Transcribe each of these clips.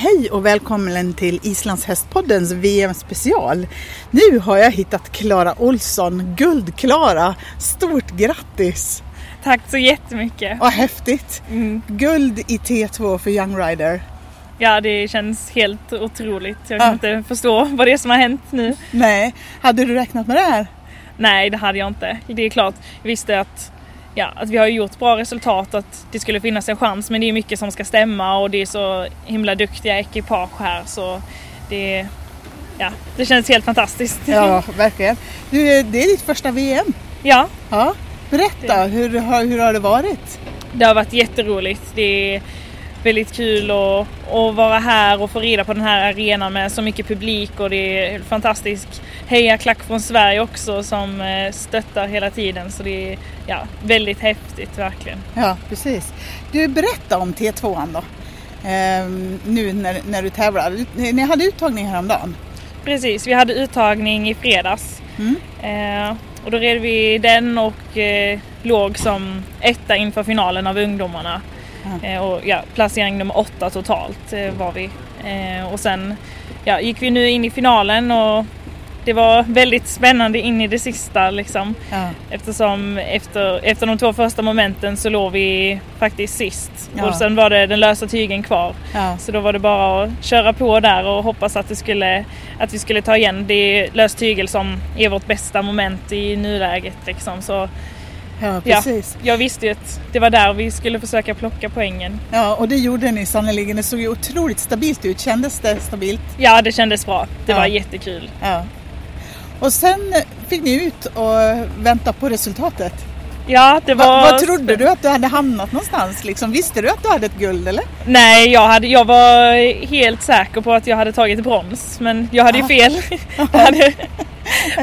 Hej och välkommen till Islands hästpoddens VM-special. Nu har jag hittat Klara Olsson, Guld-Klara. Stort grattis! Tack så jättemycket! Vad häftigt! Mm. Guld i T2 för Young Rider. Ja, det känns helt otroligt. Jag kan ja. inte förstå vad det är som har hänt nu. Nej, hade du räknat med det här? Nej, det hade jag inte. Det är klart, jag visste att ja, att vi har gjort bra resultat, att det skulle finnas en chans. Men det är mycket som ska stämma och det är så himla duktiga ekipage här så det, ja, det känns helt fantastiskt. Ja, verkligen. Du, det är ditt första VM. Ja. ja. Berätta, hur, hur har det varit? Det har varit jätteroligt. Det är väldigt kul att, att vara här och få rida på den här arenan med så mycket publik och det är fantastisk hejaklack från Sverige också som eh, stöttar hela tiden så det är ja, väldigt häftigt verkligen. Ja precis. Du berätta om T2an då. Ehm, nu när, när du tävlar. Ni hade uttagning häromdagen? Precis, vi hade uttagning i fredags. Mm. Ehm, och då red vi den och eh, låg som etta inför finalen av ungdomarna. Mm. och ja, placering nummer åtta totalt eh, var vi. Eh, och sen ja, gick vi nu in i finalen och det var väldigt spännande in i det sista liksom. Ja. Eftersom efter, efter de två första momenten så låg vi faktiskt sist. Ja. Och sen var det den lösa tygen kvar. Ja. Så då var det bara att köra på där och hoppas att, det skulle, att vi skulle ta igen. Det är lös tygel som är vårt bästa moment i nuläget liksom. Så Ja, precis. Ja, jag visste ju att det var där vi skulle försöka plocka poängen. Ja, och det gjorde ni sannerligen. Det såg ju otroligt stabilt ut. Kändes det stabilt? Ja, det kändes bra. Det ja. var jättekul. Ja. Och sen fick ni ut och vänta på resultatet. Ja, det var... Va, vad trodde du att du hade hamnat någonstans? Liksom, visste du att du hade ett guld eller? Nej, jag, hade, jag var helt säker på att jag hade tagit brons. Men jag hade ju fel. hade,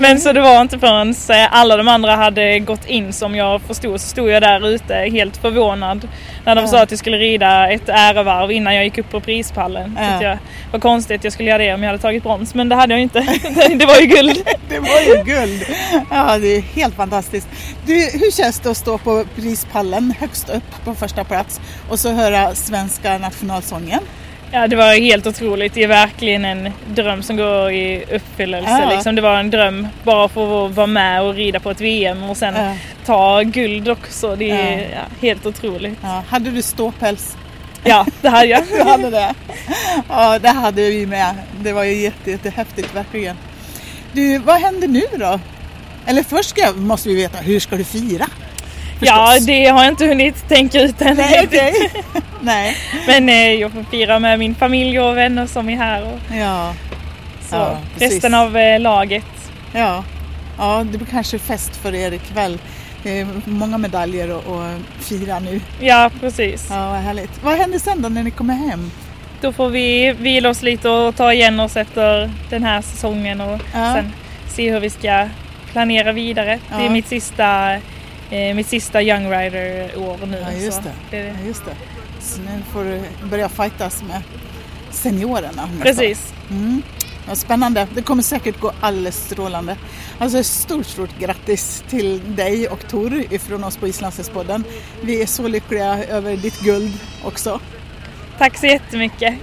men så det var inte förrän eh, alla de andra hade gått in som jag förstod så stod jag där ute helt förvånad. När de ja. sa att jag skulle rida ett ärevarv innan jag gick upp på prispallen. Ja. Så jag, var konstigt att jag skulle göra det om jag hade tagit brons men det hade jag inte. det var ju guld. det var ju guld. Ja det är helt fantastiskt. Du, hur känns det att stå på prispallen högst upp på första plats och så höra svenska nationalsången? Ja, det var helt otroligt. Det är verkligen en dröm som går i uppfyllelse. Ja. Liksom. Det var en dröm bara för att vara med och rida på ett VM och sen ja. ta guld också. Det är ja. helt otroligt. Hade du ståpäls? Ja, det hade jag. du hade det? Ja, det hade vi med. Det var ju jätte, jättehäftigt verkligen. Du, vad händer nu då? Eller först ska, måste vi veta, hur ska du fira? Ja, det har jag inte hunnit tänka ut än. Nej, okay. Nej. Men eh, jag får fira med min familj och vänner som är här. Och... Ja. Så, ja, resten av eh, laget. Ja. ja, det blir kanske fest för er ikväll. Många medaljer att fira nu. Ja, precis. Ja, vad härligt. Vad händer sen då när ni kommer hem? Då får vi vila oss lite och ta igen oss efter den här säsongen och ja. sen se hur vi ska planera vidare. Ja. Det är mitt sista eh, mitt sista Young Rider-år nu. Ja, just det. det. Ja, just det. Så nu får du börja fightas med seniorerna. Precis. Mm. Ja, spännande. Det kommer säkert gå alldeles strålande. Alltså stort, stort grattis till dig och Tor ifrån oss på Islandshästpodden. Vi är så lyckliga över ditt guld också. Tack så jättemycket.